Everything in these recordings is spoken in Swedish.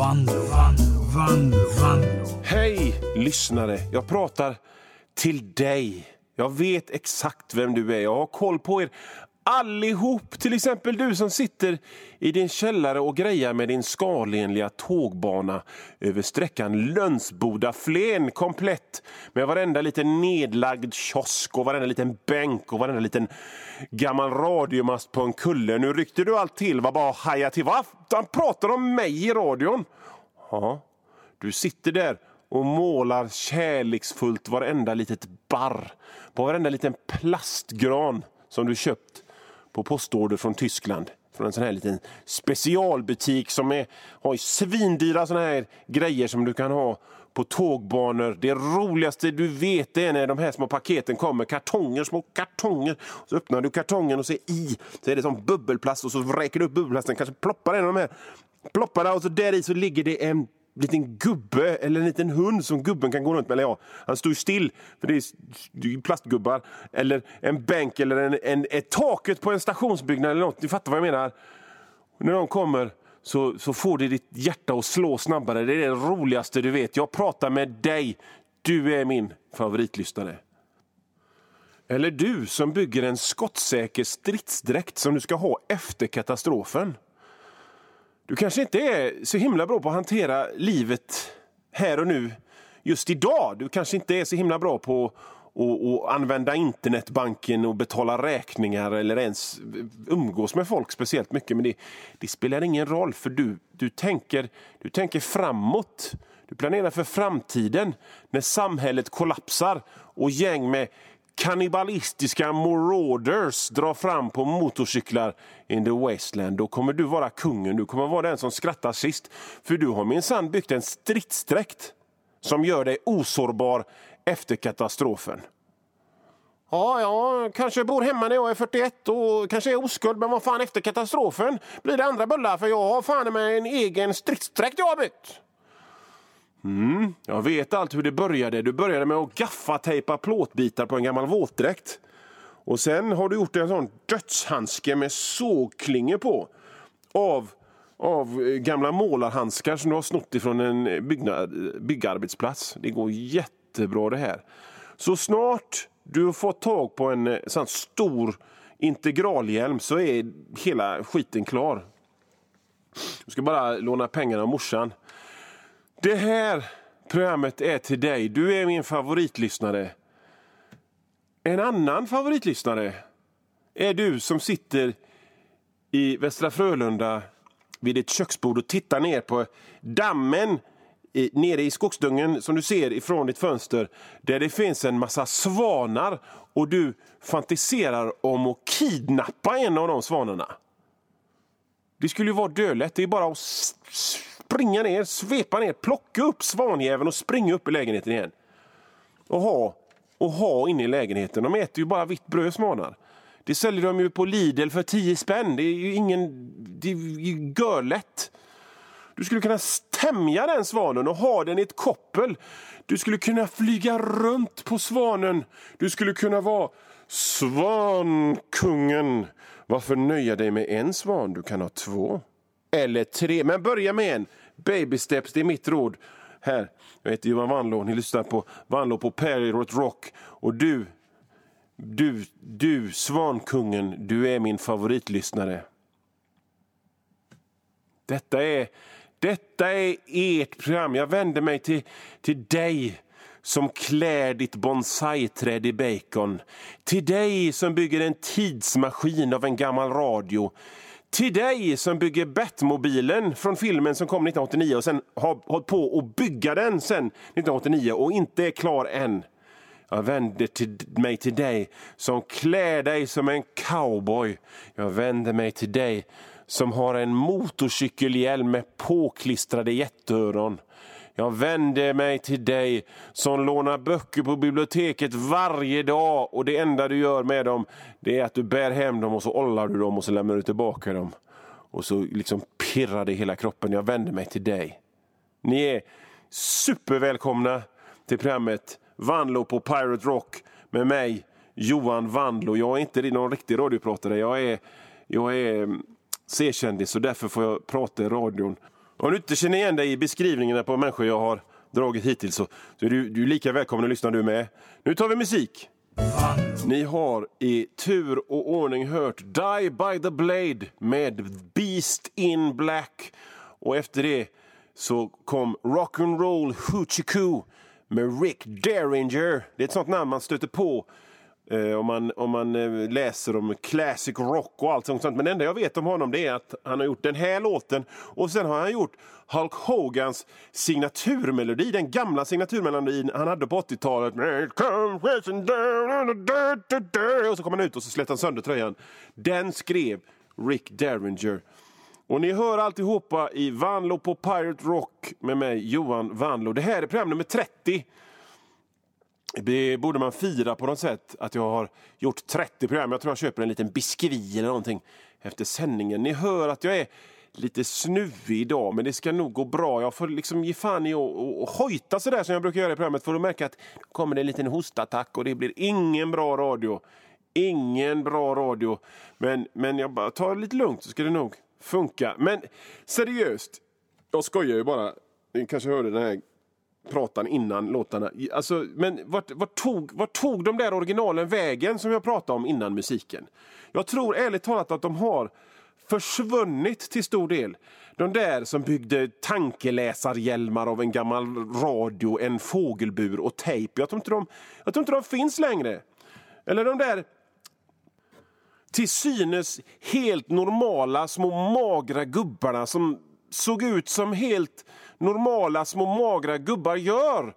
Vanlo, Vanlo, Vanlo, Vanlo. Hej lyssnare! Jag pratar till dig. Jag vet exakt vem du är. Jag har koll på er allihop. Till exempel du som sitter i din källare och grejar med din skalenliga tågbana över sträckan Lönsboda-Flen komplett med varenda liten nedlagd kiosk och varenda liten bänk och varenda liten gammal radiomast på en kulle. Nu ryckte du allt till, Vad bara haja till. Va? Han pratar om mig i radion. Ja, du sitter där och målar kärleksfullt varenda litet barr på varenda liten plastgran som du köpt på postorder från Tyskland. Från en sån här liten specialbutik som är, har svindyra såna här grejer som du kan ha på tågbanor. Det roligaste du vet är när de här små paketen kommer. Kartonger, små kartonger. Så öppnar du kartongen och ser i så är det som bubbelplast och så räcker du upp bubbelplasten. Kanske ploppar en av de här plopparna och så där i så ligger det en liten gubbe eller en liten hund som gubben kan gå runt med. Eller ja, han står ju still, för det är, ju plastgubbar. Eller en bänk eller en, en, ett taket på en stationsbyggnad eller något. Ni fattar vad jag menar. När de kommer så, så får det ditt hjärta att slå snabbare. Det är det roligaste du vet. Jag pratar med dig. Du är min favoritlyssnare. Eller du som bygger en skottsäker stridsdräkt som du ska ha efter katastrofen. Du kanske inte är så himla bra på att hantera livet här och nu just idag. Du kanske inte är så himla bra på att använda internetbanken och betala räkningar eller ens umgås med folk speciellt mycket. Men det, det spelar ingen roll för du, du, tänker, du tänker framåt. Du planerar för framtiden när samhället kollapsar och gäng med kannibalistiska marauders drar fram på motorcyklar in the Westland, då kommer du vara kungen. Du kommer vara den som skrattar sist. För du har minsann byggt en stridsdräkt som gör dig osårbar efter katastrofen. Ja, jag kanske bor hemma när jag är 41 och kanske är oskuld, men vad fan efter katastrofen blir det andra bullar för jag har fan med en egen stridsdräkt jag har byggt. Mm, jag vet allt hur det började. Du började med att gaffatejpa plåtbitar på en gammal våtdräkt. Och sen har du gjort en sån dödshandske med sågklingor på. Av, av eh, gamla målarhandskar som du har snott ifrån en eh, byggnad, eh, byggarbetsplats. Det går jättebra det här. Så snart du har fått tag på en sån stor integralhjälm så är hela skiten klar. Du ska bara låna pengar av morsan. Det här programmet är till dig. Du är min favoritlyssnare. En annan favoritlyssnare är du som sitter i Västra Frölunda vid ett köksbord och tittar ner på dammen i, nere i skogsdungen som du ser ifrån ditt fönster där det finns en massa svanar och du fantiserar om att kidnappa en av de svanarna. Det skulle ju vara dödlätt. Det är bara att springa ner, svepa ner, plocka upp svanjäveln och springa upp i lägenheten igen. Och ha, och ha inne i lägenheten. De äter ju bara vitt bröd, svanar. Det säljer de ju på Lidl för 10 spänn. Det är ju ingen... Det är ju görlätt. Du skulle kunna tämja den svanen och ha den i ett koppel. Du skulle kunna flyga runt på svanen. Du skulle kunna vara svankungen. Varför nöja dig med en svan? Du kan ha två. Eller tre. Men börja med en. Baby steps, det är mitt råd. Här, jag heter Johan Wanlå, ni lyssnar på Wanlå på Perirot Rock. Och du, du, du, Svankungen, du är min favoritlyssnare. Detta är, detta är ert program. Jag vänder mig till, till dig som klär ditt bonsaiträd i bacon. Till dig som bygger en tidsmaskin av en gammal radio. Till dig som bygger Batmobilen från filmen som kom 1989 och sen har hållit på att bygga den sen 1989 och inte är klar än. Jag vänder till mig till dig som klär dig som en cowboy. Jag vänder mig till dig som har en motorcykelhjälm med påklistrade jätteöron. Jag vänder mig till dig som lånar böcker på biblioteket varje dag och det enda du gör med dem det är att du bär hem dem och så ollar du dem och så lämnar du tillbaka dem. Och så liksom pirrar det i hela kroppen. Jag vänder mig till dig. Ni är supervälkomna till programmet Vanlo på Pirate Rock med mig, Johan Vanlo. Jag är inte någon riktig radiopratare. Jag är, jag är mm, C-kändis och därför får jag prata i radion. Om du inte känner igen dig i beskrivningarna på människor jag har dragit hittills så, så är du, du är lika välkommen att lyssna du med. Nu tar vi musik. Ni har i tur och ordning hört Die by the Blade med Beast in Black. Och efter det så kom Rock'n'Roll Hoochie Coo med Rick Derringer. Det är ett sånt namn man stöter på eh, om man, om man eh, läser om classic rock och allt sånt. Men det enda jag vet om honom det är att han har gjort den här låten och sen har han gjort Hulk Hogans signaturmelodi, den gamla signaturmelodin han hade på 80-talet. Och så kom han ut och så slet han sönder tröjan. Den skrev Rick Derringer. Och ni hör alltihopa i Vanlo på Pirate Rock med mig, Johan Vanlo. Det här är program nummer 30. Det borde man fira på något sätt, att jag har gjort 30 program. Jag tror jag köper en liten biskvi eller någonting efter sändningen. Ni hör att jag är lite snuvig idag, men det ska nog gå bra. Jag får liksom ge fan i att hojta sådär som jag brukar göra i programmet för att märka att det kommer en liten hostattack och det blir ingen bra radio. Ingen bra radio. Men, men jag bara tar det lite lugnt så ska det nog funka. Men seriöst, jag skojar ju bara. Ni kanske hörde den här pratan innan låtarna. Alltså, men vart, vart, tog, vart tog de där originalen vägen som jag pratade om innan musiken? Jag tror ärligt talat att de har försvunnit till stor del. De där som byggde tankeläsarhjälmar av en gammal radio, en fågelbur och tejp. Jag tror inte de, jag tror inte de finns längre. Eller de där till synes helt normala små magra gubbarna som såg ut som helt normala små magra gubbar gör.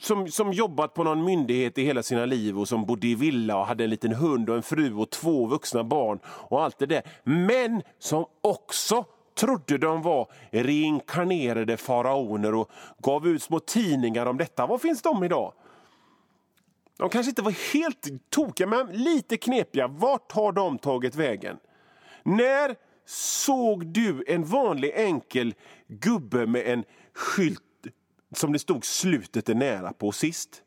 Som, som jobbat på någon myndighet i hela sina liv och som bodde i villa och hade en liten hund och en fru och två vuxna barn och allt det där. Men som också trodde de var reinkarnerade faraoner och gav ut små tidningar om detta. Var finns de idag? De kanske inte var helt tokiga, men lite knepiga. Vart har de tagit vägen? När såg du en vanlig enkel gubbe med en skylt som det stod slutet är nära på sist?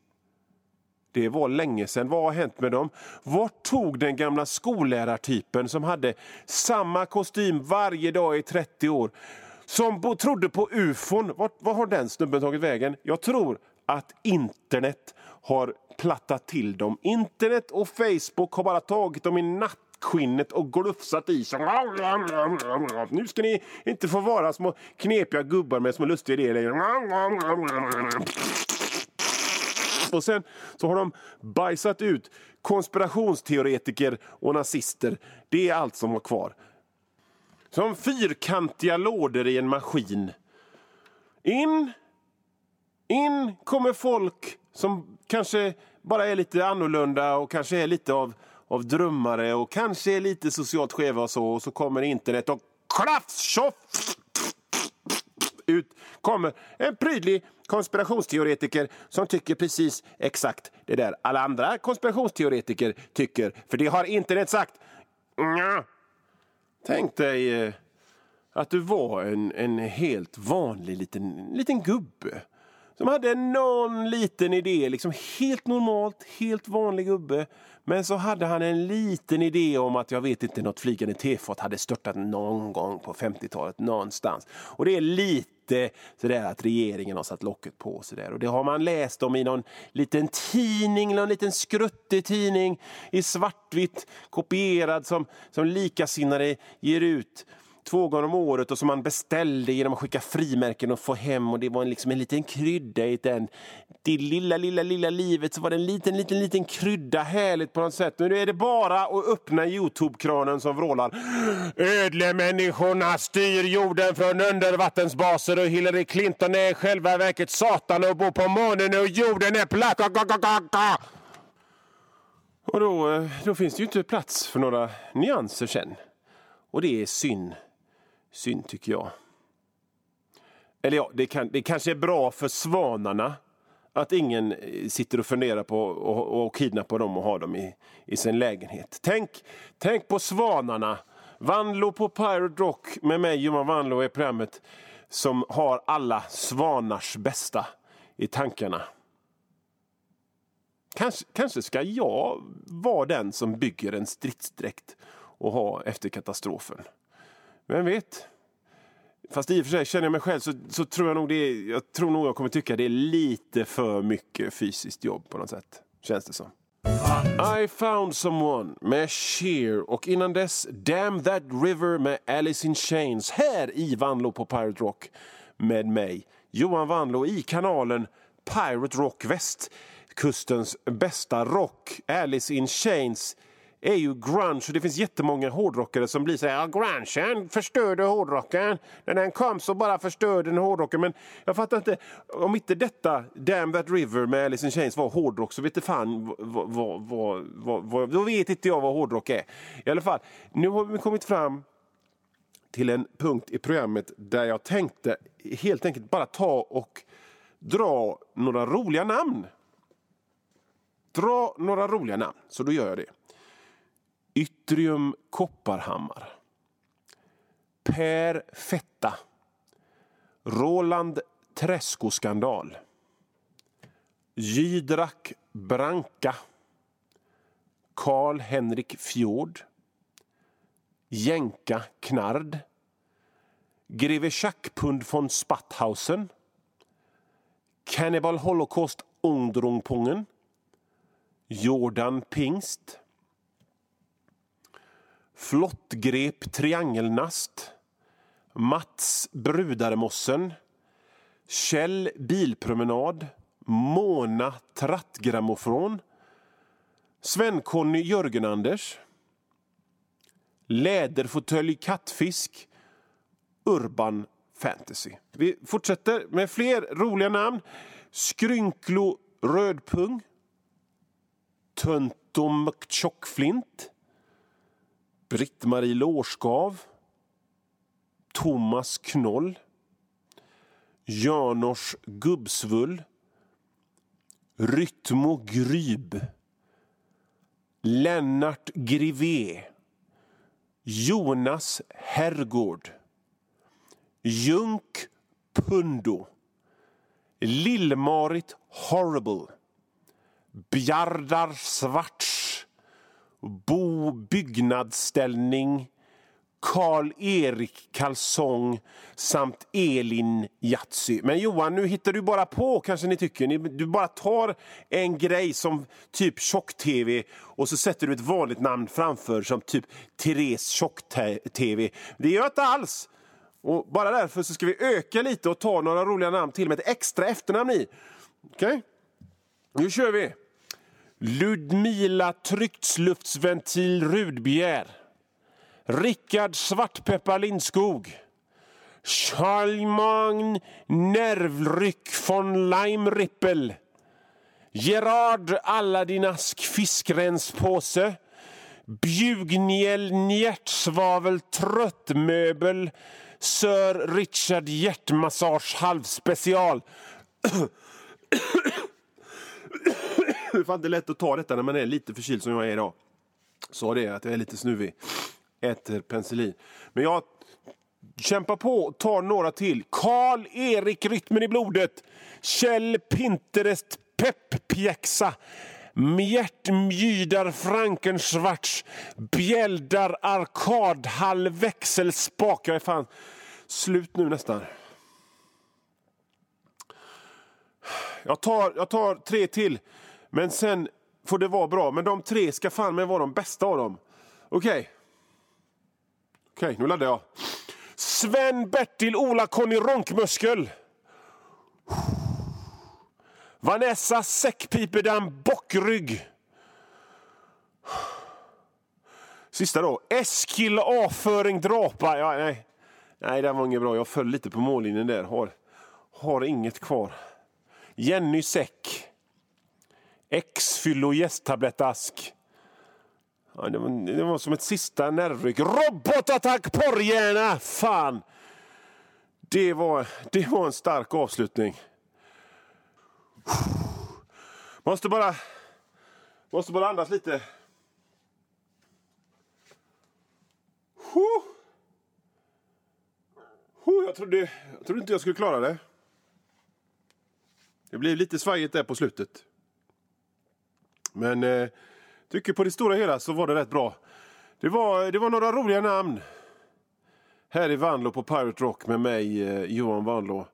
Det var länge sedan. Vad har hänt med dem? Vart tog den gamla skollärartypen som hade samma kostym varje dag i 30 år? Som trodde på ufon. Vart, vad har den snubben tagit vägen? Jag tror att internet har plattat till dem. Internet och Facebook har bara tagit dem i natt skinnet och glufsat i sig. Nu ska ni inte få vara små knepiga gubbar med små lustiga idéer längre. Och sen så har de bajsat ut konspirationsteoretiker och nazister. Det är allt som var kvar. Som fyrkantiga lådor i en maskin. In, in kommer folk som kanske bara är lite annorlunda och kanske är lite av, av drömmare och kanske är lite socialt skeva och så. Och så kommer internet och klaff-tjoff! Ut kommer en prydlig konspirationsteoretiker som tycker precis exakt det där alla andra konspirationsteoretiker tycker. För det har internet sagt. Nja. Tänk dig eh, att du var en, en helt vanlig liten, liten gubbe som hade någon liten idé, liksom helt normalt, helt vanlig gubbe. Men så hade han en liten idé om att jag vet inte, något flygande tefat hade störtat någon gång på 50-talet någonstans. Och det är lite sådär att regeringen har satt locket på. Sådär. Och det har man läst om i någon liten tidning, någon liten skruttig tidning i svartvitt kopierad som, som likasinnade ger ut två gånger om året och som man beställde genom att skicka frimärken och få hem. Och Det var liksom en liten krydda i den. Det lilla, lilla, lilla livet så var det en liten, liten, liten krydda. Härligt på något sätt. Nu är det bara att öppna Youtube-kranen som vrålar. Ödlemänniskorna styr jorden från undervattensbaser och Hillary Clinton är själva verket Satan och bor på månen och jorden är platt. Och då, eh, då finns det ju inte plats för några nyanser sen. Och det är synd synd tycker jag. Eller ja, det, kan, det kanske är bra för svanarna att ingen eh, sitter och funderar på att kidnappa dem och ha dem i, i sin lägenhet. Tänk, tänk på svanarna. Vanlo på Pirate Rock med mig, Johan Vanlo, är programmet som har alla svanars bästa i tankarna. Kanske, kanske ska jag vara den som bygger en stridsdräkt och ha efter katastrofen. Vem vet? Fast i och för sig, känner jag mig själv så, så tror jag nog det är, jag tror nog jag kommer tycka det är lite för mycket fysiskt jobb på något sätt. Känns det som. I found someone med Cher och innan dess Damn that river med Alice in Chains här i Vanlo på Pirate Rock med mig, Johan Vanlo i kanalen Pirate Rock Väst, kustens bästa rock. Alice in Chains är ju grunge och det finns jättemånga hårdrockare som blir så här, ja, grungen förstörde hårdrocken. När den kom så bara förstörde den hårdrocken. Men jag fattar inte, om inte detta Damn That River med Alice in Chains var hårdrock så vet inte fan vad, vad, vad, vad, vad, då vet inte jag vad hårdrock är. I alla fall, nu har vi kommit fram till en punkt i programmet där jag tänkte helt enkelt bara ta och dra några roliga namn. Dra några roliga namn, så då gör jag det. Yttrium Kopparhammar. Per Fetta. Roland Träskoskandal. Jydrak Branka. Karl Henrik Fjord. Jänka Knard. Greve Schackpund von Spatthausen. Cannibal Holocaust Ungdrungpungen. Jordan Pingst. Flottgrep Triangelnast. Mats Brudaremossen. Kjell Bilpromenad. Mona Trattgrammofon. Sven-Conny Jörgen-Anders. Läderfåtölj Kattfisk. Urban Fantasy. Vi fortsätter med fler roliga namn. Skrynklo Rödpung. Töntom Tjockflint. Britt-Marie Lårskav. Thomas Knoll. Janors Gubbsvull. Rytmo Gryb. Lennart Grivé. Jonas Herrgård. Junk Pundo. Lill-Marit Horrible. Bjardar Svarts. Bo Byggnadsställning. Karl-Erik Kalsong samt Elin Jatsy. Men Johan, nu hittar du bara på kanske ni tycker. Du bara tar en grej som typ tjock-tv och så sätter du ett vanligt namn framför som typ Therese tjock-tv. Det gör jag inte alls. Och bara därför så ska vi öka lite och ta några roliga namn till med ett extra efternamn i. Okej? Okay? Nu kör vi! Ludmila Trycksluftsventil Rudbjer. Rickard Svartpeppar Lindskog. Charlemagne Nervryck von Leimrippel. Gerard Alladinask Fiskrenspåse. Bjugniel Njärtsvavel Tröttmöbel. Sir Richard Hjärtmassage halvspecial det är inte lätt att ta detta när man är lite förkyld som jag är idag. Så det är att jag är lite snuvig. Äter penicillin. Men jag kämpar på och tar några till. Karl-Erik Rytmen i blodet. Kjell Pinterest Pepp-Pjäxa Mjärtmjydar Frankenschwarz. Bjäldar Arkadhall Växelspak. Jag är fan slut nu nästan. Jag tar, jag tar tre till. Men sen får det vara bra. Men de tre ska fan med vara de bästa av dem. Okej. Okay. Okej, okay, nu laddar jag. Sven, Bertil, Ola, Conny Ronkmuskel. Vanessa Säckpipedam Bockrygg. Sista då. Eskil Avföring Drapa. Ja, nej. nej, det var inget bra. Jag föll lite på mållinjen där. Har, har inget kvar. Jenny Säck. X-fyllo gästtablettask. Ja, det, var, det var som ett sista nervryck. Robotattack porrhjärna! Fan! Det var, det var en stark avslutning. Måste bara, måste bara andas lite. Jag trodde, jag trodde inte jag skulle klara det. Det blev lite svajigt där på slutet. Men eh, tycker på det stora hela så var det rätt bra. Det var, det var några roliga namn. Här i Vanlo på Pirate Rock med mig, eh, Johan Vanlo.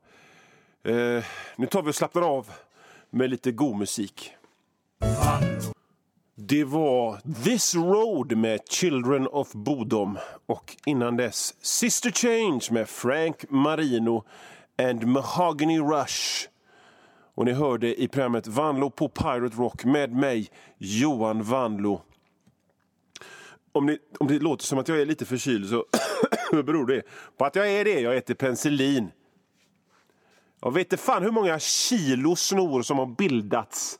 Eh, nu tar vi och slappnar av med lite god musik. Det var This Road med Children of Bodom och innan dess Sister Change med Frank Marino and Mahogany Rush. Och ni hörde i programmet Vanlo på Pirate Rock med mig, Johan Vanlo. Om, ni, om det låter som att jag är lite förkyld så beror det på att jag är det. Jag äter penicillin. Jag vet inte fan hur många kilo snor som har bildats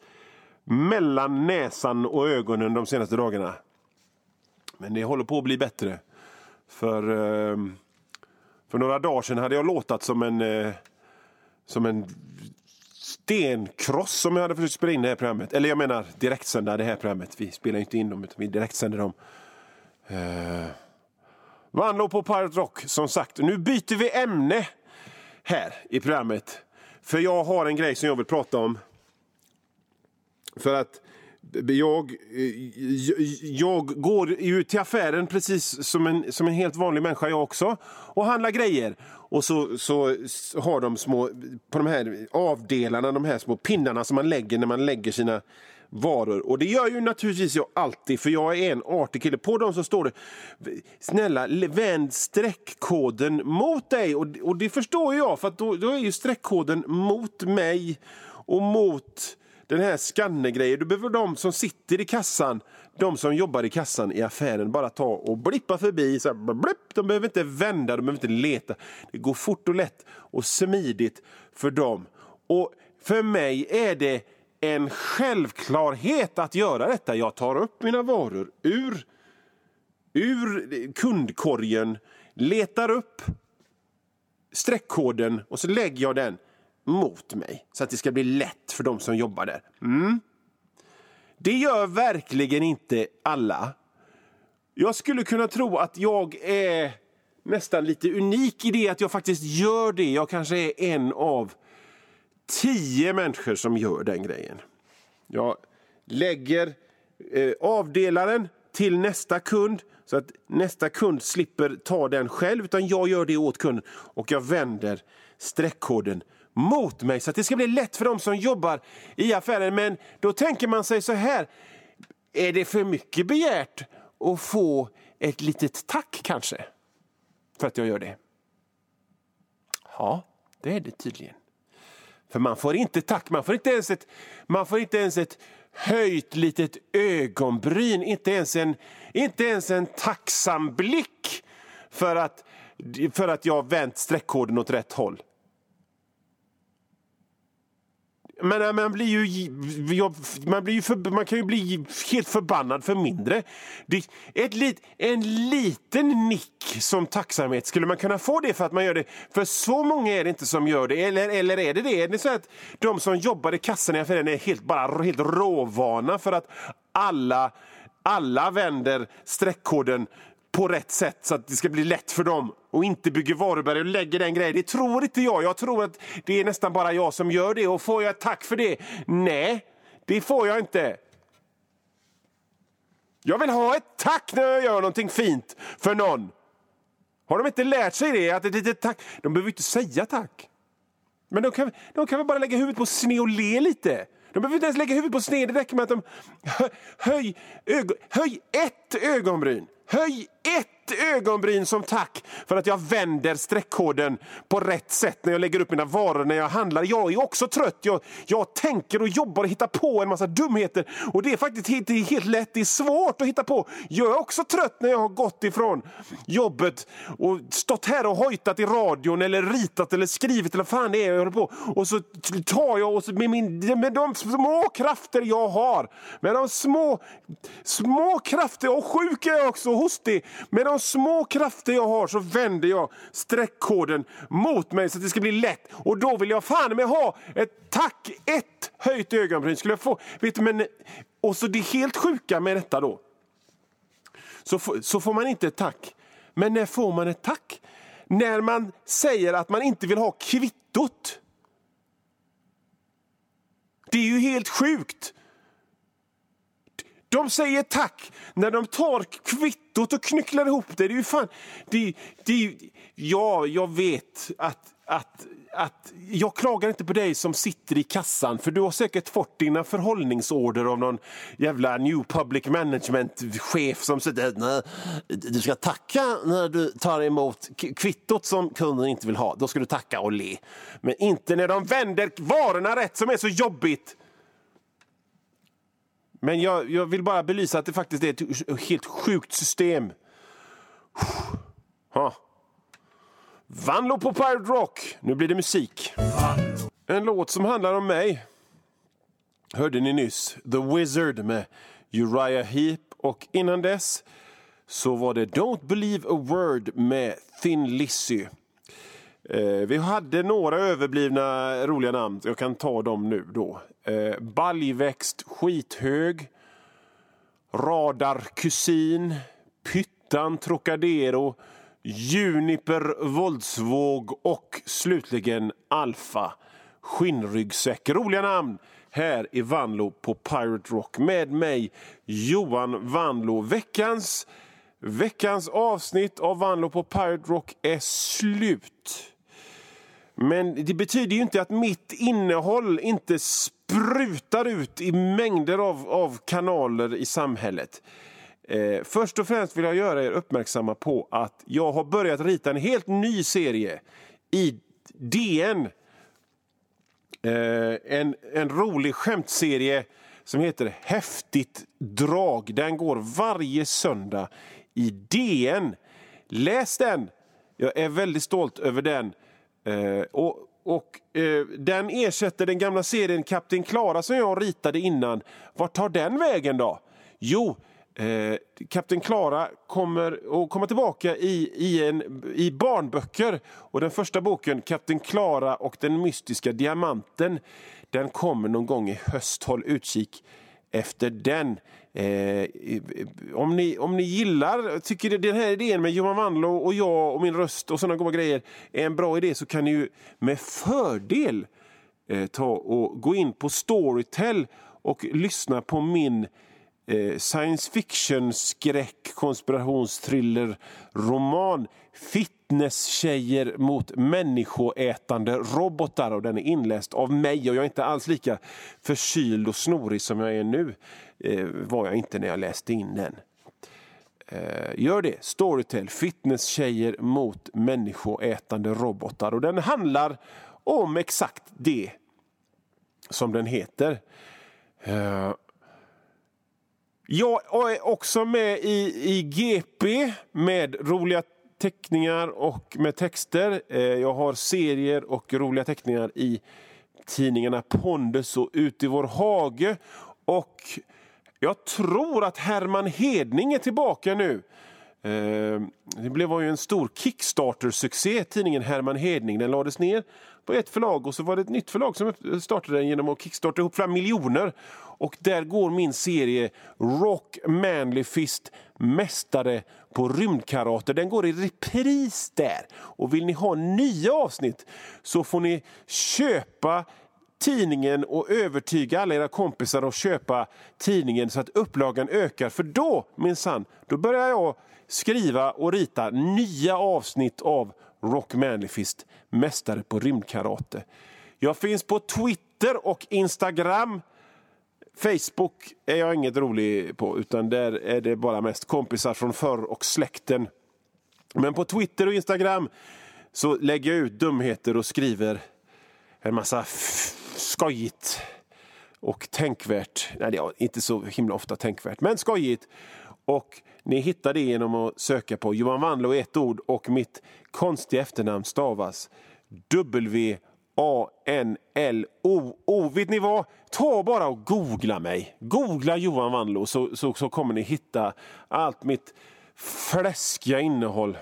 mellan näsan och ögonen de senaste dagarna. Men det håller på att bli bättre. För, ehm, för några dagar sedan hade jag låtat som en, eh, som en stenkross som jag hade försökt spela in det här programmet. Eller jag menar direktsända det här programmet. Vi spelar inte in dem utan vi direktsänder dem. Eh, uh, Vanlo på Pirate Rock, som sagt. Nu byter vi ämne här i programmet. För jag har en grej som jag vill prata om. För att jag, eh, jag går ut till affären precis som en, som en helt vanlig människa jag också och handlar grejer. Och så, så har de små, på de här avdelarna, de här små pinnarna som man lägger när man lägger sina varor. Och det gör ju naturligtvis jag alltid, för jag är en artig kille. På dem så står det snälla vänd streckkoden mot dig. Och, och det förstår jag, för då, då är ju streckkoden mot mig och mot den här skannergrejen. Du behöver de som sitter i kassan, de som jobbar i kassan i affären, bara ta och blippa förbi. Så här, blipp. De behöver inte vända, de behöver inte leta. Det går fort och lätt och smidigt för dem. Och för mig är det en självklarhet att göra detta. Jag tar upp mina varor ur, ur kundkorgen, letar upp streckkoden och så lägger jag den mot mig så att det ska bli lätt för de som jobbar där. Mm. Det gör verkligen inte alla. Jag skulle kunna tro att jag är nästan lite unik i det att jag faktiskt gör det. Jag kanske är en av tio människor som gör den grejen. Jag lägger eh, avdelaren till nästa kund så att nästa kund slipper ta den själv, utan jag gör det åt kunden och jag vänder streckkoden mot mig så att det ska bli lätt för dem som jobbar i affären. Men då tänker man sig så här, är det för mycket begärt att få ett litet tack kanske? För att jag gör det? Ja, det är det tydligen. För man får inte tack, man får inte ens ett, man får inte ens ett höjt litet ögonbryn, inte ens en, inte ens en tacksam blick för att, för att jag vänt streckkoden åt rätt håll. Men eh, man blir ju, man, blir ju för, man kan ju bli helt förbannad för mindre. Det, ett lit, en liten nick som tacksamhet, skulle man kunna få det för att man gör det? För så många är det inte som gör det. Eller, eller är det det? Är det så att de som jobbar i kassan i affären är helt, bara helt råvana för att alla, alla vänder streckkoden på rätt sätt så att det ska bli lätt för dem och inte bygger varuberg och lägger den grejen. Det tror inte jag. Jag tror att det är nästan bara jag som gör det. Och får jag ett tack för det? Nej, det får jag inte. Jag vill ha ett tack när jag gör någonting fint för någon. Har de inte lärt sig det? Att ett litet tack... De behöver inte säga tack. Men de kan, de kan väl bara lägga huvudet på sned och le lite. De behöver inte ens lägga huvudet på sned. Det räcker med att de höj, ögon, höj ett ögonbryn. Höj ett ett ögonbryn som tack för att jag vänder streckkoden på rätt sätt när jag lägger upp mina varor när jag handlar. Jag är också trött. Jag, jag tänker och jobbar och hittar på en massa dumheter. Och det är faktiskt helt, helt lätt. Det är svårt att hitta på. Jag är också trött när jag har gått ifrån jobbet och stått här och hojtat i radion eller ritat eller skrivit eller fan det är jag håller på. Och så tar jag och så med, min, med de små krafter jag har, med de små, små krafter, och sjuk är jag också, hostig, med de små krafter jag har så vänder jag streckkoden mot mig så att det ska bli lätt. Och då vill jag fan med ha ett tack, ett höjt ögonbryn. Skulle jag få, vet du, men, och så det helt sjuka med detta då. Så, så får man inte ett tack. Men när får man ett tack? När man säger att man inte vill ha kvittot. Det är ju helt sjukt. De säger tack när de tar kvittot och knycklar ihop det. Det är ju fan... Det, det, ja, jag vet att, att, att... Jag klagar inte på dig som sitter i kassan för du har säkert fått dina förhållningsorder av någon jävla new public management-chef som säger att du ska tacka när du tar emot kvittot som kunden inte vill ha. Då ska du tacka och le. Men inte när de vänder varorna rätt som är så jobbigt. Men jag, jag vill bara belysa att det faktiskt är ett helt sjukt system. Ha. Vanlo på Pirate Rock. Nu blir det musik. En låt som handlar om mig. Hörde ni nyss. The Wizard med Uriah Heep. Och innan dess så var det Don't Believe a Word med Thin Lizzy. Eh, vi hade några överblivna roliga namn. Jag kan ta dem nu. då. Eh, baljväxt skithög. Radarkusin. Pyttan Trocadero. Juniper våldsvåg och slutligen Alfa skinnryggsäck. Roliga namn här i Vanlo på Pirate Rock med mig Johan Vanlo. Veckans, veckans avsnitt av Vanlo på Pirate Rock är slut. Men det betyder ju inte att mitt innehåll inte sprutar ut i mängder av, av kanaler i samhället. Eh, först och främst vill jag göra er uppmärksamma på att jag har börjat rita en helt ny serie i DN. Eh, en, en rolig skämtserie som heter Häftigt drag. Den går varje söndag i DN. Läs den! Jag är väldigt stolt över den. Eh, och och eh, Den ersätter den gamla serien Kapten Klara som jag ritade innan. Vart tar den vägen då? Jo, eh, Kapten Klara kommer att komma tillbaka i, i, en, i barnböcker. Och Den första boken, Kapten Klara och den mystiska diamanten, den kommer någon gång i höst. Håll utkik efter den. Eh, om, ni, om ni gillar, tycker den här idén med Johan Wanlo och jag och min röst och sådana goda grejer är en bra idé så kan ni ju med fördel eh, ta och gå in på Storytel och lyssna på min eh, science fiction skräck konspirationsthriller roman Fitnesstjejer mot människoätande robotar och den är inläst av mig och jag är inte alls lika förkyld och snorig som jag är nu eh, var jag inte när jag läste in den. Eh, gör det. Storytel, fitnesstjejer mot människoätande robotar. Och den handlar om exakt det som den heter. Eh, jag är också med i, i GP med roliga teckningar och med texter. Eh, jag har serier och roliga teckningar i tidningarna Pondus och Ut i vår hage. Och jag tror att Herman Hedning är tillbaka nu. Eh, det blev ju en stor Kickstarter-succé, tidningen Herman Hedning. Den lades ner på ett förlag och så var det ett nytt förlag som startade den genom att kickstarta ihop flera miljoner. Och där går min serie Rock Manly Fist Mästare på rymdkarate. Den går i repris där. Och vill ni ha nya avsnitt så får ni köpa tidningen och övertyga alla era kompisar att köpa tidningen så att upplagan ökar. För då, minsann, då börjar jag skriva och rita nya avsnitt av Rock Manifest, mästare på rymdkarate. Jag finns på Twitter och Instagram. Facebook är jag inget rolig på, utan där är det bara mest kompisar från förr och släkten. Men på Twitter och Instagram så lägger jag ut dumheter och skriver en massa skojigt och tänkvärt. Nej, det är inte så himla ofta tänkvärt, men skojigt. Och ni hittar det genom att söka på Johan Wanlo i ett ord och mitt konstiga efternamn stavas W A-N-L-O-O. Vet ni vad? Ta bara och googla mig. Googla Johan Wanlo så, så, så kommer ni hitta allt mitt fläskiga innehåll.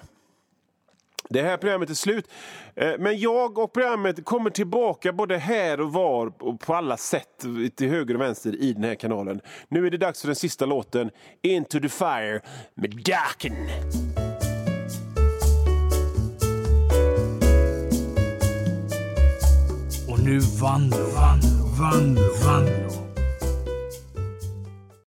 Det här programmet är slut. Eh, men jag och programmet kommer tillbaka både här och var och på alla sätt till höger och vänster i den här kanalen. Nu är det dags för den sista låten, Into the Fire med Darken. Och nu Vanlo, Vanlo, Vanlo, Vanlo.